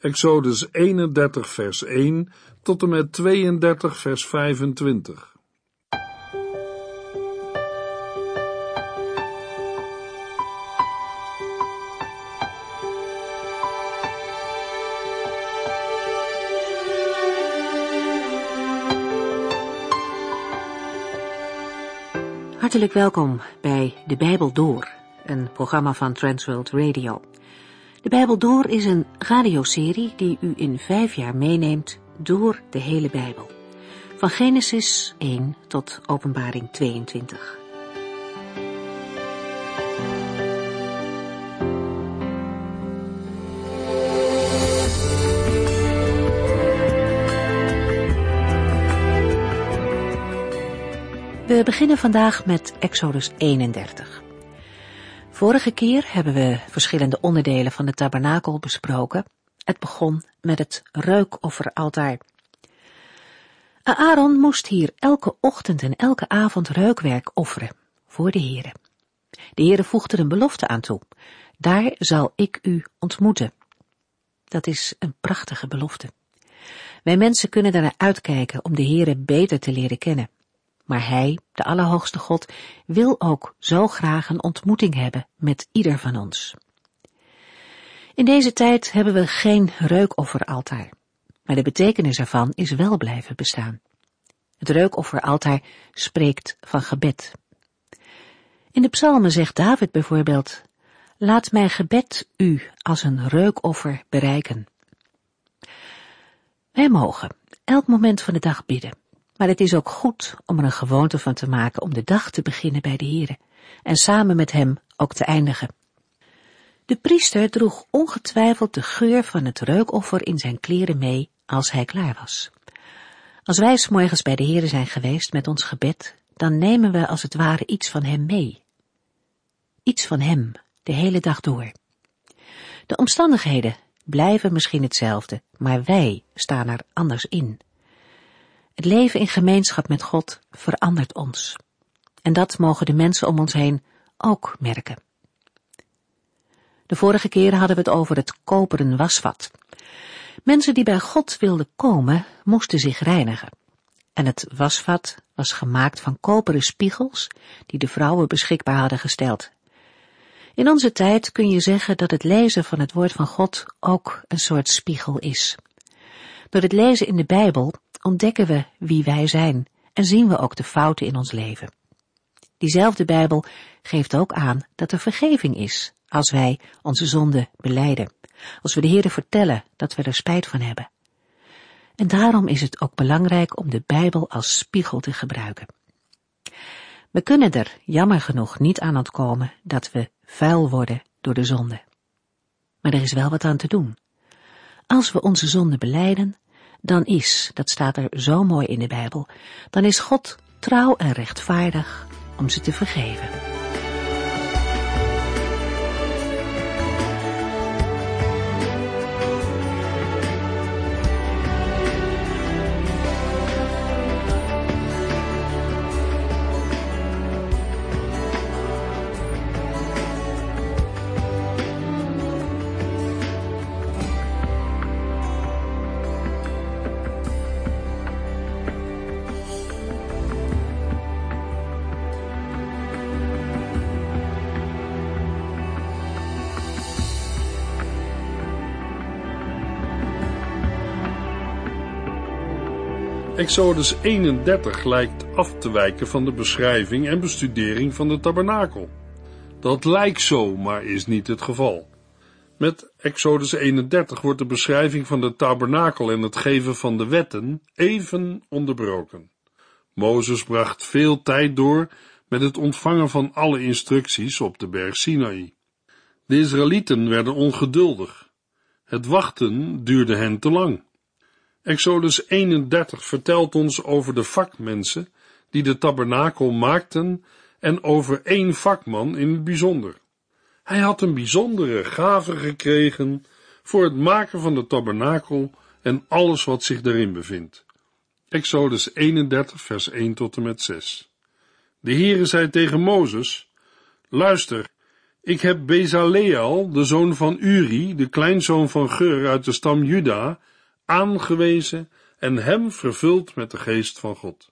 Exodus 31 vers 1 tot en met 32 vers 25. Hartelijk welkom bij De Bijbel Door, een programma van Transworld Radio. De Bijbel Door is een radioserie die u in vijf jaar meeneemt door de hele Bijbel. Van Genesis 1 tot Openbaring 22. We beginnen vandaag met Exodus 31. Vorige keer hebben we verschillende onderdelen van de tabernakel besproken. Het begon met het reukofferaltaar. Aaron moest hier elke ochtend en elke avond reukwerk offeren voor de Heere. De Heere voegde een belofte aan toe. Daar zal ik u ontmoeten. Dat is een prachtige belofte. Wij mensen kunnen daarnaar uitkijken om de Heere beter te leren kennen. Maar Hij, de Allerhoogste God, wil ook zo graag een ontmoeting hebben met ieder van ons. In deze tijd hebben we geen reukofferaltaar, maar de betekenis ervan is wel blijven bestaan. Het reukofferaltaar spreekt van gebed. In de psalmen zegt David bijvoorbeeld, laat mijn gebed u als een reukoffer bereiken. Wij mogen elk moment van de dag bidden. Maar het is ook goed om er een gewoonte van te maken om de dag te beginnen bij de Heere en samen met hem ook te eindigen. De priester droeg ongetwijfeld de geur van het reukoffer in zijn kleren mee als hij klaar was. Als wij s morgens bij de Heere zijn geweest met ons gebed, dan nemen we als het ware iets van hem mee. Iets van hem, de hele dag door. De omstandigheden blijven misschien hetzelfde, maar wij staan er anders in. Het leven in gemeenschap met God verandert ons. En dat mogen de mensen om ons heen ook merken. De vorige keren hadden we het over het koperen wasvat. Mensen die bij God wilden komen, moesten zich reinigen. En het wasvat was gemaakt van koperen spiegels die de vrouwen beschikbaar hadden gesteld. In onze tijd kun je zeggen dat het lezen van het woord van God ook een soort spiegel is. Door het lezen in de Bijbel ontdekken we wie wij zijn en zien we ook de fouten in ons leven. Diezelfde Bijbel geeft ook aan dat er vergeving is als wij onze zonde beleiden, als we de Heer vertellen dat we er spijt van hebben. En daarom is het ook belangrijk om de Bijbel als spiegel te gebruiken. We kunnen er, jammer genoeg, niet aan ontkomen dat we vuil worden door de zonde. Maar er is wel wat aan te doen. Als we onze zonde beleiden, dan is, dat staat er zo mooi in de Bijbel, dan is God trouw en rechtvaardig om ze te vergeven. Exodus 31 lijkt af te wijken van de beschrijving en bestudering van de tabernakel. Dat lijkt zo, maar is niet het geval. Met Exodus 31 wordt de beschrijving van de tabernakel en het geven van de wetten even onderbroken. Mozes bracht veel tijd door met het ontvangen van alle instructies op de berg Sinaï. De Israëlieten werden ongeduldig. Het wachten duurde hen te lang. Exodus 31 vertelt ons over de vakmensen die de tabernakel maakten en over één vakman in het bijzonder. Hij had een bijzondere gave gekregen voor het maken van de tabernakel en alles wat zich daarin bevindt. Exodus 31 vers 1 tot en met 6. De Heere zei tegen Mozes, luister, Ik heb Bezaleel, de zoon van Uri, de kleinzoon van Geur uit de stam Juda, aangewezen en hem vervuld met de geest van God.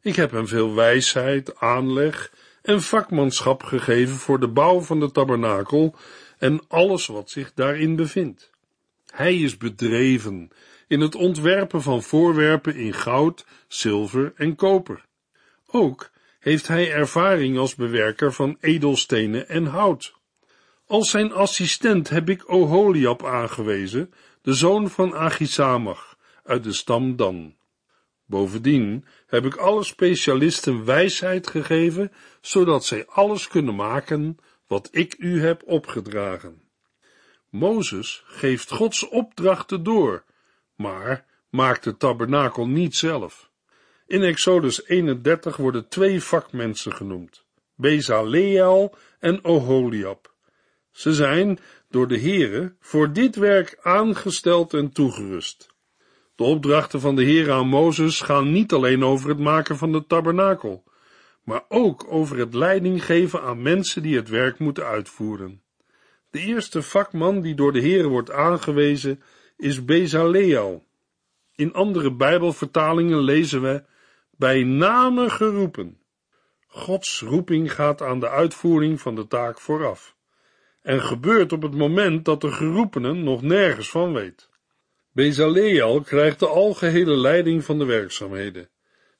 Ik heb hem veel wijsheid, aanleg en vakmanschap gegeven voor de bouw van de tabernakel en alles wat zich daarin bevindt. Hij is bedreven in het ontwerpen van voorwerpen in goud, zilver en koper. Ook heeft hij ervaring als bewerker van edelstenen en hout. Als zijn assistent heb ik Oholiab aangewezen, de zoon van Achisamach, uit de stam Dan. Bovendien heb ik alle specialisten wijsheid gegeven, zodat zij alles kunnen maken wat ik u heb opgedragen. Mozes geeft Gods opdrachten door, maar maakt de tabernakel niet zelf. In Exodus 31 worden twee vakmensen genoemd, Bezaleel en Oholiab. Ze zijn door de Heere voor dit werk aangesteld en toegerust. De opdrachten van de Heer aan Mozes gaan niet alleen over het maken van de tabernakel, maar ook over het leiding geven aan mensen die het werk moeten uitvoeren. De eerste vakman die door de Heer wordt aangewezen is Bezaleel. In andere Bijbelvertalingen lezen we bij name geroepen. Gods roeping gaat aan de uitvoering van de taak vooraf en gebeurt op het moment dat de geroepenen nog nergens van weet. Bezaleel krijgt de algehele leiding van de werkzaamheden.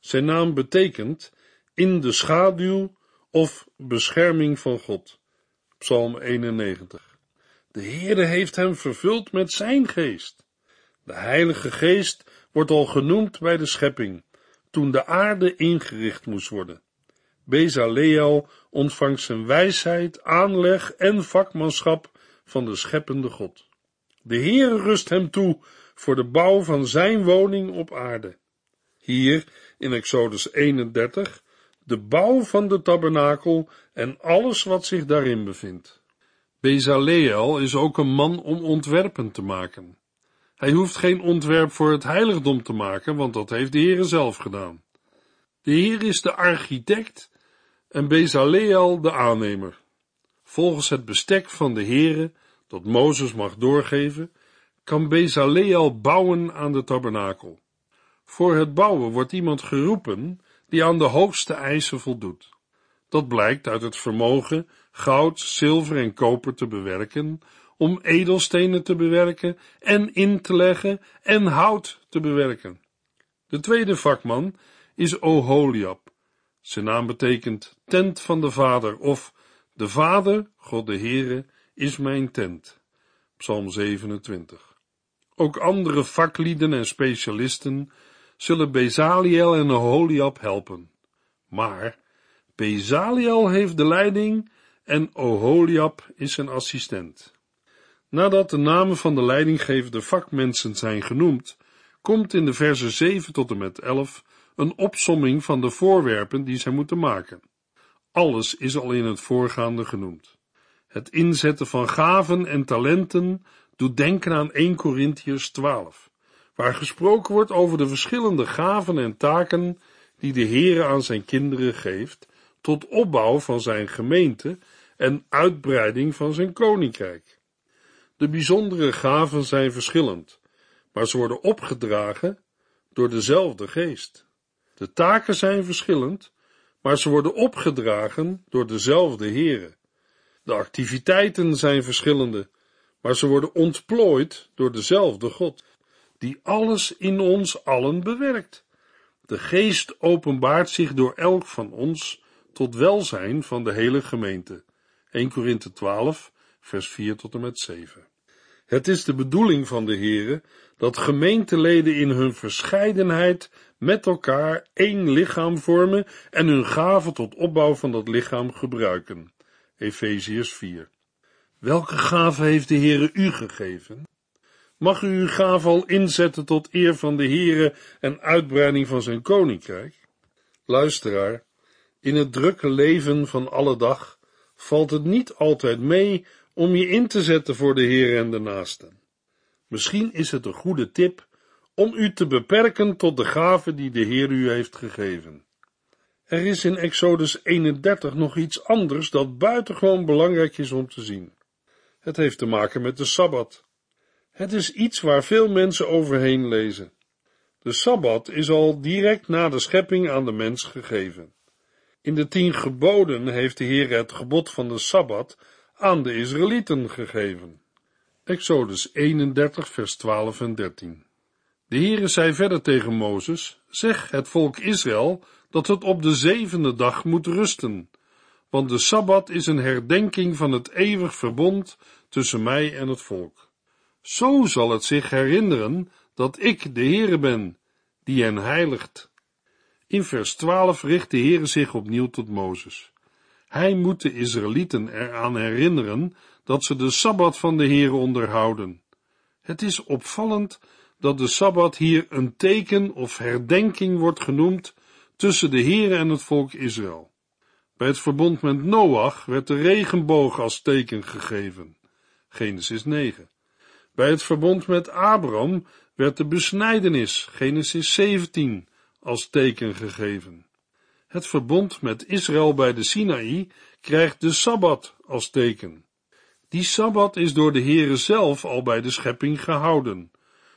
Zijn naam betekent in de schaduw of bescherming van God. Psalm 91. De Heere heeft hem vervuld met zijn geest. De Heilige Geest wordt al genoemd bij de schepping, toen de aarde ingericht moest worden. Bezaleel ontvangt zijn wijsheid, aanleg en vakmanschap van de scheppende God. De Heere rust hem toe voor de bouw van zijn woning op aarde. Hier in Exodus 31 de bouw van de tabernakel en alles wat zich daarin bevindt. Bezaleel is ook een man om ontwerpen te maken. Hij hoeft geen ontwerp voor het heiligdom te maken, want dat heeft de Heere zelf gedaan. De Heer is de architect en Bezaleel de aannemer. Volgens het bestek van de Heere, dat Mozes mag doorgeven, kan Bezaleel bouwen aan de tabernakel. Voor het bouwen wordt iemand geroepen die aan de hoogste eisen voldoet. Dat blijkt uit het vermogen goud, zilver en koper te bewerken, om edelstenen te bewerken en in te leggen en hout te bewerken. De tweede vakman is Oholiab. Zijn naam betekent tent van de Vader of de Vader, God de Heere, is mijn tent. Psalm 27. Ook andere vaklieden en specialisten zullen Bezaliel en Oholiab helpen. Maar Bezaliel heeft de leiding en Oholiab is zijn assistent. Nadat de namen van de leidinggevende vakmensen zijn genoemd, komt in de versen 7 tot en met 11 een opsomming van de voorwerpen die zij moeten maken. Alles is al in het voorgaande genoemd. Het inzetten van gaven en talenten doet denken aan 1 Corinthiërs 12, waar gesproken wordt over de verschillende gaven en taken die de Heere aan zijn kinderen geeft, tot opbouw van zijn gemeente en uitbreiding van zijn koninkrijk. De bijzondere gaven zijn verschillend, maar ze worden opgedragen door dezelfde geest. De taken zijn verschillend, maar ze worden opgedragen door dezelfde Heere. De activiteiten zijn verschillende, maar ze worden ontplooid door dezelfde God, die alles in ons allen bewerkt. De geest openbaart zich door elk van ons tot welzijn van de hele gemeente. 1 Korinthe 12, vers 4 tot en met 7. Het is de bedoeling van de Heere dat gemeenteleden in hun verscheidenheid met elkaar één lichaam vormen en hun gaven tot opbouw van dat lichaam gebruiken. Efeziërs 4. Welke gave heeft de Heere u gegeven? Mag u uw gave al inzetten tot eer van de Heere en uitbreiding van zijn koninkrijk? Luisteraar, in het drukke leven van alle dag valt het niet altijd mee om je in te zetten voor de Heer en de naasten. Misschien is het een goede tip om u te beperken tot de gave die de Heer u heeft gegeven. Er is in Exodus 31 nog iets anders dat buitengewoon belangrijk is om te zien. Het heeft te maken met de Sabbat. Het is iets waar veel mensen overheen lezen. De Sabbat is al direct na de schepping aan de mens gegeven. In de tien geboden heeft de Heer het gebod van de Sabbat aan de Israëlieten gegeven. Exodus 31 vers 12 en 13 De Heere zei verder tegen Mozes, zeg het volk Israël dat het op de zevende dag moet rusten, want de Sabbat is een herdenking van het eeuwig verbond tussen mij en het volk. Zo zal het zich herinneren dat ik de Heere ben, die hen heiligt. In vers 12 richt de Heere zich opnieuw tot Mozes. Hij moet de Israëlieten eraan herinneren dat ze de Sabbat van de Heere onderhouden. Het is opvallend dat de Sabbat hier een teken of herdenking wordt genoemd tussen de Heere en het volk Israël. Bij het verbond met Noach werd de regenboog als teken gegeven. Genesis 9. Bij het verbond met Abraham werd de besnijdenis, Genesis 17, als teken gegeven. Het verbond met Israël bij de Sinaï krijgt de Sabbat als teken. Die Sabbat is door de Heere zelf al bij de schepping gehouden,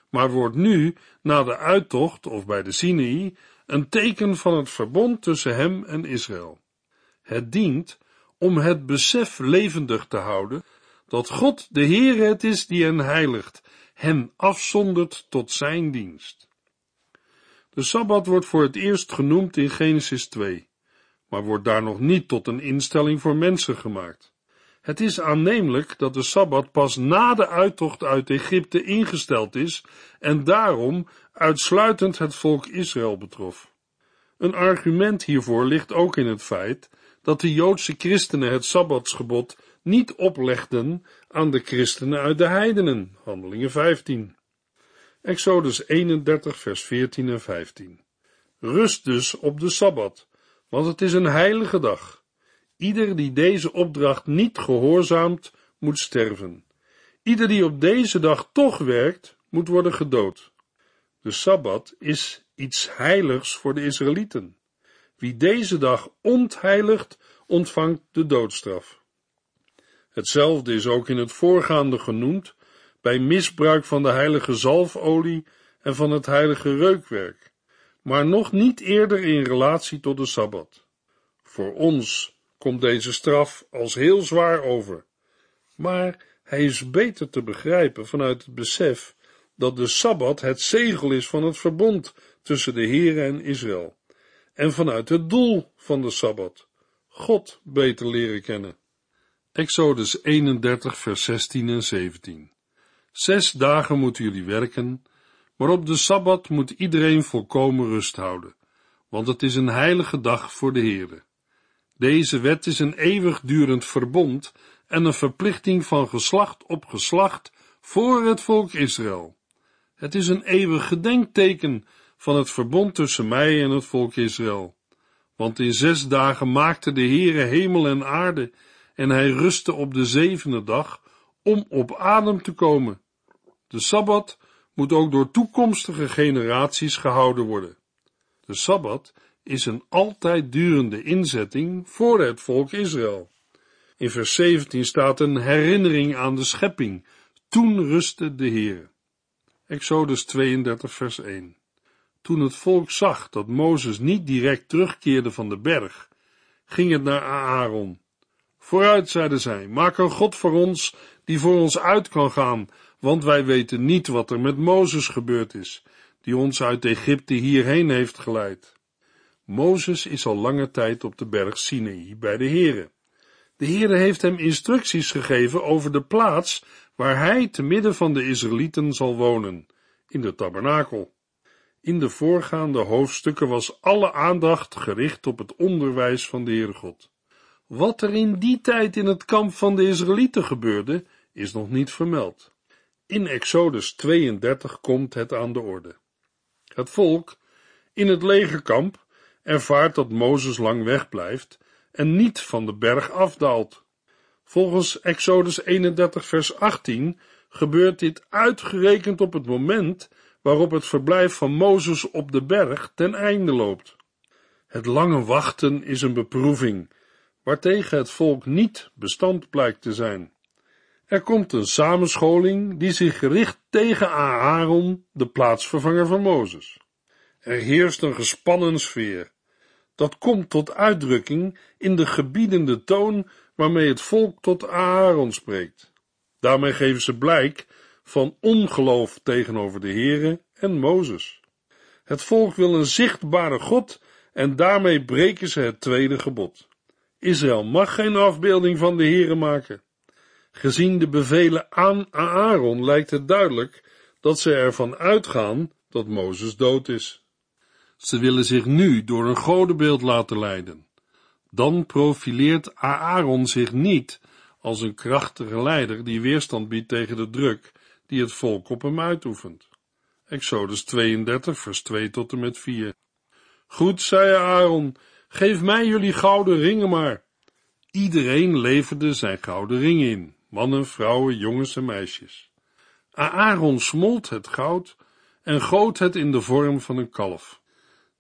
maar wordt nu, na de uittocht of bij de Sinaï, een teken van het verbond tussen hem en Israël. Het dient om het besef levendig te houden dat God de Heere het is die hen heiligt, hen afzondert tot zijn dienst. De Sabbat wordt voor het eerst genoemd in Genesis 2, maar wordt daar nog niet tot een instelling voor mensen gemaakt. Het is aannemelijk dat de Sabbat pas na de uittocht uit Egypte ingesteld is en daarom uitsluitend het volk Israël betrof. Een argument hiervoor ligt ook in het feit dat de Joodse christenen het Sabbatsgebod niet oplegden aan de christenen uit de heidenen, handelingen 15. Exodus 31 vers 14 en 15. Rust dus op de Sabbat, want het is een heilige dag. Ieder die deze opdracht niet gehoorzaamt, moet sterven. Ieder die op deze dag toch werkt, moet worden gedood. De Sabbat is iets heiligs voor de Israëlieten. Wie deze dag ontheiligt, ontvangt de doodstraf. Hetzelfde is ook in het voorgaande genoemd bij misbruik van de heilige zalfolie en van het heilige reukwerk, maar nog niet eerder in relatie tot de Sabbat. Voor ons komt deze straf als heel zwaar over, maar hij is beter te begrijpen vanuit het besef dat de Sabbat het zegel is van het verbond tussen de Heere en Israël, en vanuit het doel van de Sabbat, God beter leren kennen. Exodus 31 vers 16 en 17 Zes dagen moeten jullie werken, maar op de Sabbat moet iedereen volkomen rust houden, want het is een heilige dag voor de Heere. Deze wet is een eeuwigdurend verbond en een verplichting van geslacht op geslacht voor het volk Israël. Het is een eeuwig gedenkteken van het verbond tussen mij en het volk Israël. Want in zes dagen maakte de Heere hemel en aarde en hij rustte op de zevende dag om op adem te komen. De Sabbat moet ook door toekomstige generaties gehouden worden. De Sabbat is een altijd durende inzetting voor het volk Israël. In vers 17 staat een herinnering aan de schepping. Toen rustte de Heer. Exodus 32 vers 1 Toen het volk zag dat Mozes niet direct terugkeerde van de berg, ging het naar Aaron. Vooruit, zeiden zij, maak een God voor ons, die voor ons uit kan gaan, want wij weten niet wat er met Mozes gebeurd is, die ons uit Egypte hierheen heeft geleid. Mozes is al lange tijd op de berg Sinai bij de Here. De Heere heeft hem instructies gegeven over de plaats waar hij te midden van de Israëlieten zal wonen, in de tabernakel. In de voorgaande hoofdstukken was alle aandacht gericht op het onderwijs van de Heere God. Wat er in die tijd in het kamp van de Israëlieten gebeurde, is nog niet vermeld. In Exodus 32 komt het aan de orde. Het volk in het legerkamp ervaart dat Mozes lang wegblijft en niet van de berg afdaalt. Volgens Exodus 31 vers 18 gebeurt dit uitgerekend op het moment waarop het verblijf van Mozes op de berg ten einde loopt. Het lange wachten is een beproeving, waartegen het volk niet bestand blijkt te zijn. Er komt een samenscholing die zich richt tegen Aaron, de plaatsvervanger van Mozes. Er heerst een gespannen sfeer. Dat komt tot uitdrukking in de gebiedende toon waarmee het volk tot Aaron spreekt. Daarmee geven ze blijk van ongeloof tegenover de Heere en Mozes. Het volk wil een zichtbare God en daarmee breken ze het tweede gebod. Israël mag geen afbeelding van de Heere maken. Gezien de bevelen aan Aaron lijkt het duidelijk dat ze ervan uitgaan dat Mozes dood is. Ze willen zich nu door een godenbeeld laten leiden. Dan profileert Aaron zich niet als een krachtige leider die weerstand biedt tegen de druk die het volk op hem uitoefent. Exodus 32, vers 2 tot en met 4. Goed, zei Aaron, geef mij jullie gouden ringen maar. Iedereen leverde zijn gouden ringen in, mannen, vrouwen, jongens en meisjes. Aaron smolt het goud en goot het in de vorm van een kalf.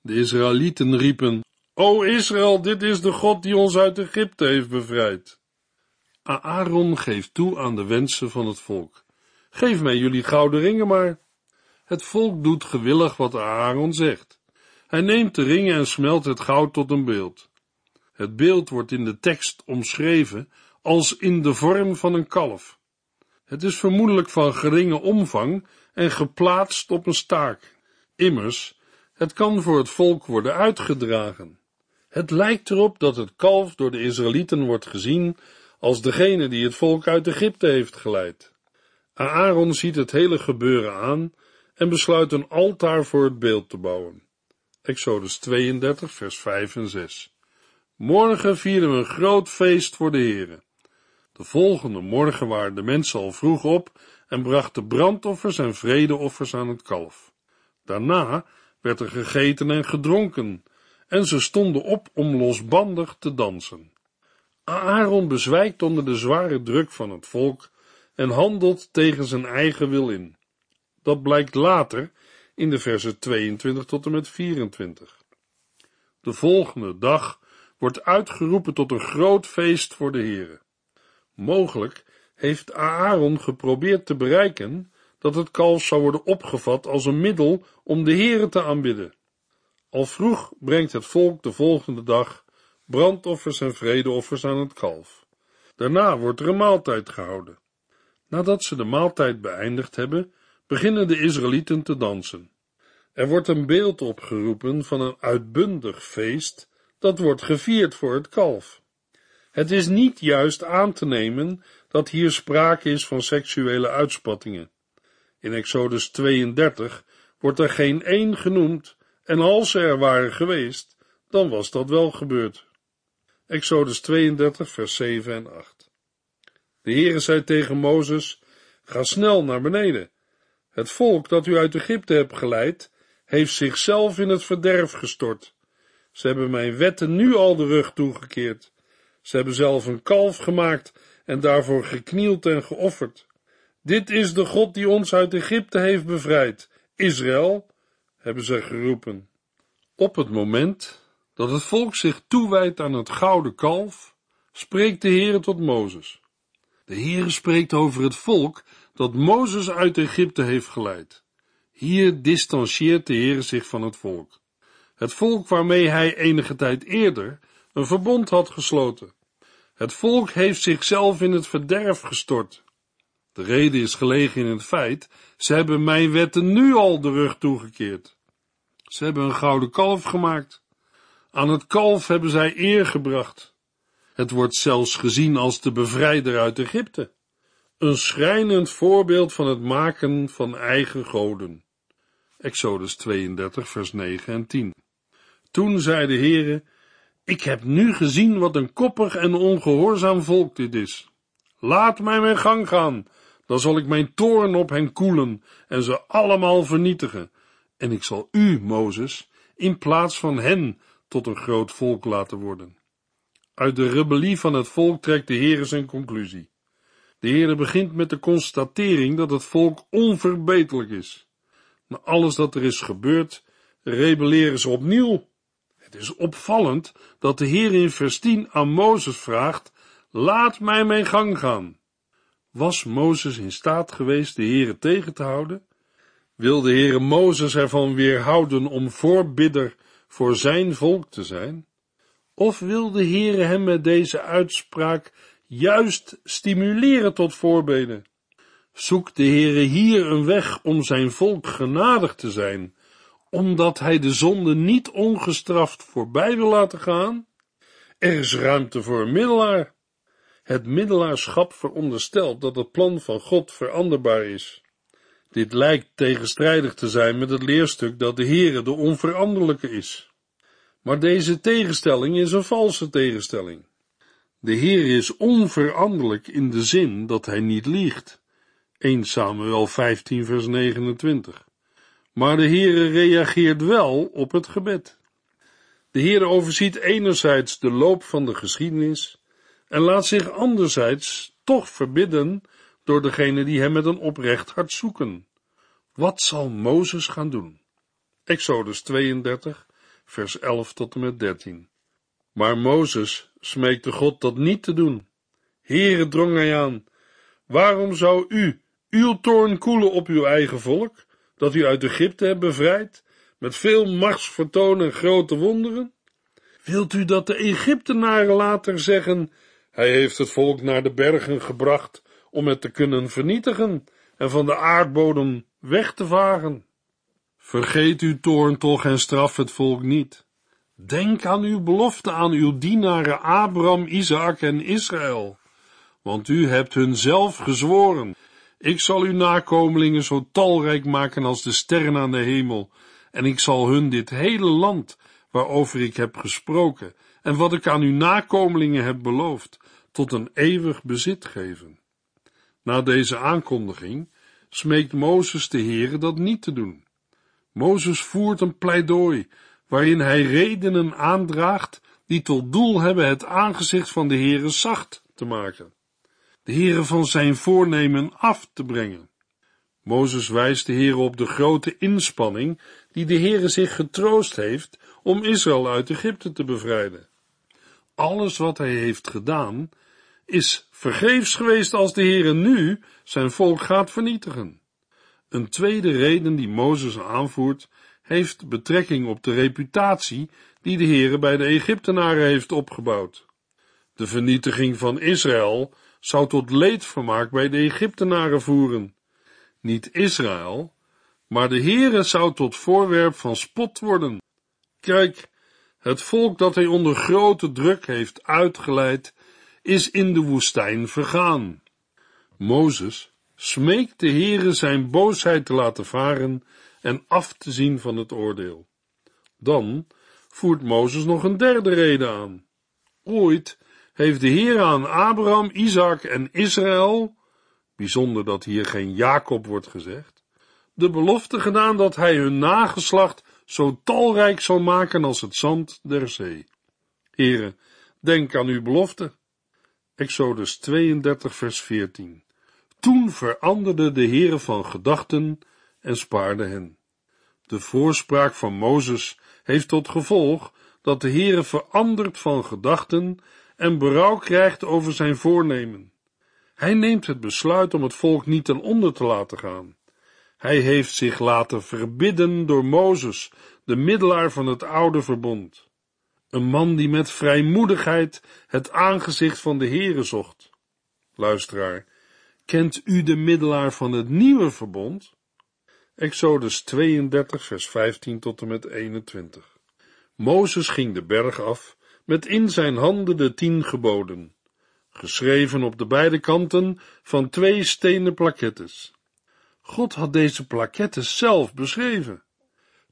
De Israëlieten riepen, O Israël, dit is de God die ons uit Egypte heeft bevrijd. Aaron geeft toe aan de wensen van het volk. Geef mij jullie gouden ringen maar. Het volk doet gewillig wat Aaron zegt. Hij neemt de ringen en smelt het goud tot een beeld. Het beeld wordt in de tekst omschreven als in de vorm van een kalf. Het is vermoedelijk van geringe omvang en geplaatst op een staak. Immers, het kan voor het volk worden uitgedragen. Het lijkt erop dat het kalf door de Israëlieten wordt gezien als degene die het volk uit Egypte heeft geleid. Aaron ziet het hele gebeuren aan en besluit een altaar voor het beeld te bouwen. Exodus 32, vers 5 en 6. Morgen vieren we een groot feest voor de Heere. De volgende morgen waren de mensen al vroeg op en brachten brandoffers en vredeoffers aan het kalf. Daarna werd er gegeten en gedronken, en ze stonden op om losbandig te dansen. Aaron bezwijkt onder de zware druk van het volk en handelt tegen zijn eigen wil in. Dat blijkt later in de versen 22 tot en met 24. De volgende dag wordt uitgeroepen tot een groot feest voor de Heere. Mogelijk heeft Aaron geprobeerd te bereiken dat het kalf zou worden opgevat als een middel om de Heere te aanbidden. Al vroeg brengt het volk de volgende dag brandoffers en vredeoffers aan het kalf. Daarna wordt er een maaltijd gehouden. Nadat ze de maaltijd beëindigd hebben, beginnen de Israëlieten te dansen. Er wordt een beeld opgeroepen van een uitbundig feest dat wordt gevierd voor het kalf. Het is niet juist aan te nemen dat hier sprake is van seksuele uitspattingen. In Exodus 32 wordt er geen één genoemd, en als ze er waren geweest, dan was dat wel gebeurd. Exodus 32, vers 7 en 8. De Heere zei tegen Mozes, ga snel naar beneden. Het volk dat u uit Egypte hebt geleid, heeft zichzelf in het verderf gestort. Ze hebben mijn wetten nu al de rug toegekeerd. Ze hebben zelf een kalf gemaakt en daarvoor geknield en geofferd. Dit is de God die ons uit Egypte heeft bevrijd. Israël, hebben ze geroepen. Op het moment dat het volk zich toewijdt aan het gouden kalf, spreekt de Heere tot Mozes. De Heere spreekt over het volk dat Mozes uit Egypte heeft geleid. Hier distancieert de Heere zich van het volk. Het volk waarmee hij enige tijd eerder een verbond had gesloten. Het volk heeft zichzelf in het verderf gestort. De reden is gelegen in het feit, ze hebben mijn wetten nu al de rug toegekeerd. Ze hebben een gouden kalf gemaakt. Aan het kalf hebben zij eer gebracht. Het wordt zelfs gezien als de bevrijder uit Egypte. Een schrijnend voorbeeld van het maken van eigen goden. Exodus 32, vers 9 en 10. Toen zei de Heere, ik heb nu gezien wat een koppig en ongehoorzaam volk dit is. Laat mij mijn gang gaan, dan zal ik mijn toorn op hen koelen en ze allemaal vernietigen. En ik zal u, Mozes, in plaats van hen tot een groot volk laten worden. Uit de rebellie van het volk trekt de Heere zijn conclusie. De Heere begint met de constatering dat het volk onverbeterlijk is. Na alles dat er is gebeurd, rebelleren ze opnieuw Het is opvallend dat de Heer in vers 10 aan Mozes vraagt, laat mij mijn gang gaan. Was Mozes in staat geweest de Heere tegen te houden? Wil de Heere Mozes ervan weerhouden om voorbidder voor zijn volk te zijn? Of wil de Heere hem met deze uitspraak juist stimuleren tot voorbeden? Zoekt de Heere hier een weg om zijn volk genadig te zijn, omdat hij de zonde niet ongestraft voorbij wil laten gaan? Er is ruimte voor een middelaar. Het middelaarschap veronderstelt dat het plan van God veranderbaar is. Dit lijkt tegenstrijdig te zijn met het leerstuk dat de Heere de onveranderlijke is. Maar deze tegenstelling is een valse tegenstelling. De Heer is onveranderlijk in de zin dat hij niet liegt. 1 Samuel 15 vers 29. Maar de Heere reageert wel op het gebed. De Heer overziet enerzijds de loop van de geschiedenis en laat zich anderzijds toch verbidden door degene die hem met een oprecht hart zoeken. Wat zal Mozes gaan doen? Exodus 32, vers 11 tot en met 13. Maar Mozes smeekte God dat niet te doen. Heere drong hij aan, waarom zou u uw toorn koelen op uw eigen volk, dat u uit Egypte hebt bevrijd, met veel machtsvertoon en grote wonderen? Wilt u dat de Egyptenaren later zeggen, hij heeft het volk naar de bergen gebracht om het te kunnen vernietigen en van de aardbodem weg te vagen? Vergeet uw toorn toch en straf het volk niet. Denk aan uw belofte aan uw dienaren Abraham, Isaac en Israël, want u hebt hun zelf gezworen. Ik zal uw nakomelingen zo talrijk maken als de sterren aan de hemel, en ik zal hun dit hele land, waarover ik heb gesproken, en wat ik aan uw nakomelingen heb beloofd, tot een eeuwig bezit geven. Na deze aankondiging smeekt Mozes de Heere dat niet te doen. Mozes voert een pleidooi, waarin hij redenen aandraagt die tot doel hebben het aangezicht van de Heere zacht te maken, de Heere van zijn voornemen af te brengen. Mozes wijst de Heere op de grote inspanning die de Heere zich getroost heeft om Israël uit Egypte te bevrijden. Alles wat hij heeft gedaan, is vergeefs geweest als de Heere nu zijn volk gaat vernietigen. Een tweede reden die Mozes aanvoert, heeft betrekking op de reputatie die de Heere bij de Egyptenaren heeft opgebouwd. De vernietiging van Israël zou tot leedvermaak bij de Egyptenaren voeren. Niet Israël, maar de Heere zou tot voorwerp van spot worden. Kijk, het volk dat hij onder grote druk heeft uitgeleid, is in de woestijn vergaan. Mozes smeekt de Heere zijn boosheid te laten varen en af te zien van het oordeel. Dan voert Mozes nog een derde reden aan. Ooit heeft de Heer aan Abraham, Isaac en Israël, bijzonder dat hier geen Jacob wordt gezegd, de belofte gedaan dat hij hun nageslacht zo talrijk zal maken als het zand der zee. Heren, denk aan uw belofte. Exodus 32 vers 14. Toen veranderde de Heere van gedachten en spaarde hen. De voorspraak van Mozes heeft tot gevolg dat de Heere verandert van gedachten en berouw krijgt over zijn voornemen. Hij neemt het besluit om het volk niet ten onder te laten gaan. Hij heeft zich laten verbidden door Mozes, de middelaar van het oude verbond. Een man die met vrijmoedigheid het aangezicht van de Heere zocht. Luisteraar, kent u de middelaar van het nieuwe verbond? Exodus 32, vers 15 tot en met 21. Mozes ging de berg af, met in zijn handen de tien geboden, geschreven op de beide kanten van twee stenen plakettes. God had deze plakettes zelf beschreven.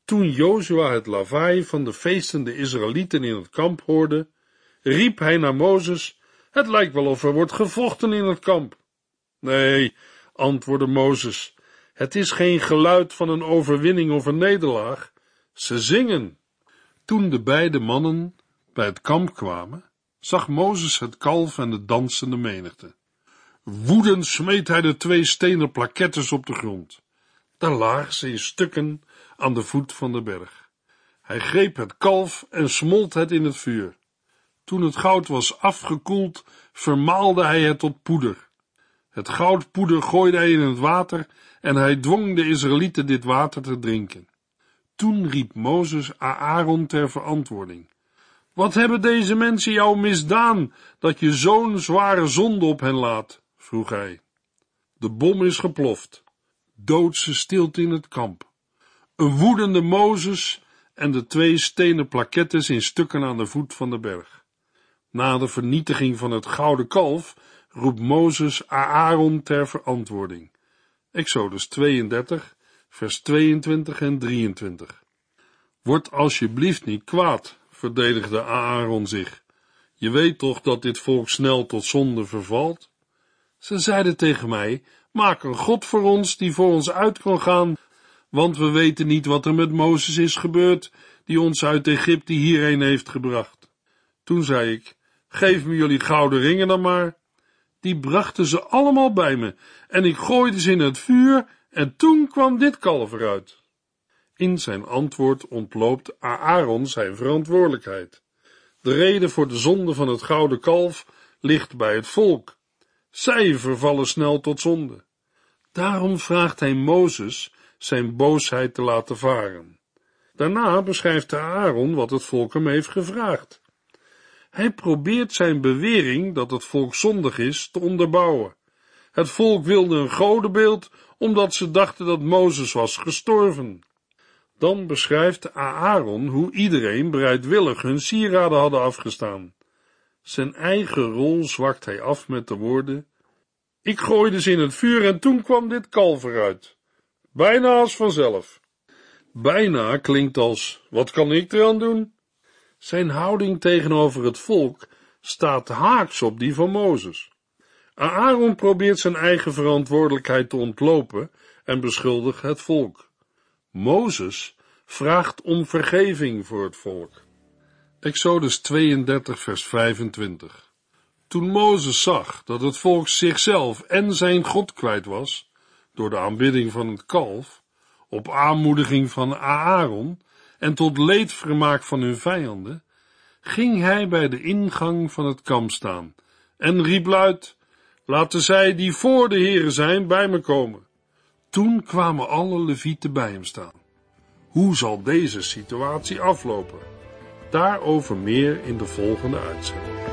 Toen Jozua het lawaai van de feestende Israëlieten in het kamp hoorde, riep hij naar Mozes, het lijkt wel of er wordt gevochten in het kamp. Nee, antwoordde Mozes, het is geen geluid van een overwinning of een nederlaag. Ze zingen. Toen de beide mannen bij het kamp kwamen, zag Mozes het kalf en de dansende menigte. Woedend smeet hij de twee stenen plakettes op de grond. Daar lagen ze in stukken aan de voet van de berg. Hij greep het kalf en smolt het in het vuur. Toen het goud was afgekoeld, vermaalde hij het tot poeder. Het goudpoeder gooide hij in het water en hij dwong de Israëlieten dit water te drinken. Toen riep Mozes Aaron ter verantwoording. Wat hebben deze mensen jou misdaan, dat je zo'n zware zonde op hen laat? vroeg hij. De bom is geploft. Doodse stilte in het kamp. Een woedende Mozes en de twee stenen plakettes in stukken aan de voet van de berg. Na de vernietiging van het gouden kalf roept Mozes Aaron ter verantwoording. Exodus 32, vers 22 en 23. Word alsjeblieft niet kwaad, verdedigde Aaron zich. Je weet toch dat dit volk snel tot zonde vervalt? Ze zeiden tegen mij, maak een God voor ons die voor ons uit kan gaan, want we weten niet wat er met Mozes is gebeurd, die ons uit Egypte hierheen heeft gebracht. Toen zei ik, geef me jullie gouden ringen dan maar. Die brachten ze allemaal bij me, en ik gooide ze in het vuur, en toen kwam dit kalf eruit. In zijn antwoord ontloopt Aaron zijn verantwoordelijkheid. De reden voor de zonde van het gouden kalf ligt bij het volk. Zij vervallen snel tot zonde. Daarom vraagt hij Mozes zijn boosheid te laten varen. Daarna beschrijft Aaron wat het volk hem heeft gevraagd. Hij probeert zijn bewering dat het volk zondig is te onderbouwen. Het volk wilde een godenbeeld omdat ze dachten dat Mozes was gestorven. Dan beschrijft Aaron hoe iedereen bereidwillig hun sieraden hadden afgestaan. Zijn eigen rol zwakt hij af met de woorden: Ik gooide ze in het vuur en toen kwam dit kalf eruit. Bijna als vanzelf. Bijna klinkt als: Wat kan ik eraan doen? Zijn houding tegenover het volk staat haaks op die van Mozes. Aaron probeert zijn eigen verantwoordelijkheid te ontlopen en beschuldigt het volk. Mozes vraagt om vergeving voor het volk. Exodus 32, vers 25. Toen Mozes zag dat het volk zichzelf en zijn God kwijt was, door de aanbidding van het kalf, op aanmoediging van Aaron en tot leedvermaak van hun vijanden, ging hij bij de ingang van het kamp staan en riep luid, laten zij die voor de heren zijn bij me komen. Toen kwamen alle levieten bij hem staan. Hoe zal deze situatie aflopen? Daarover meer in de volgende uitzending.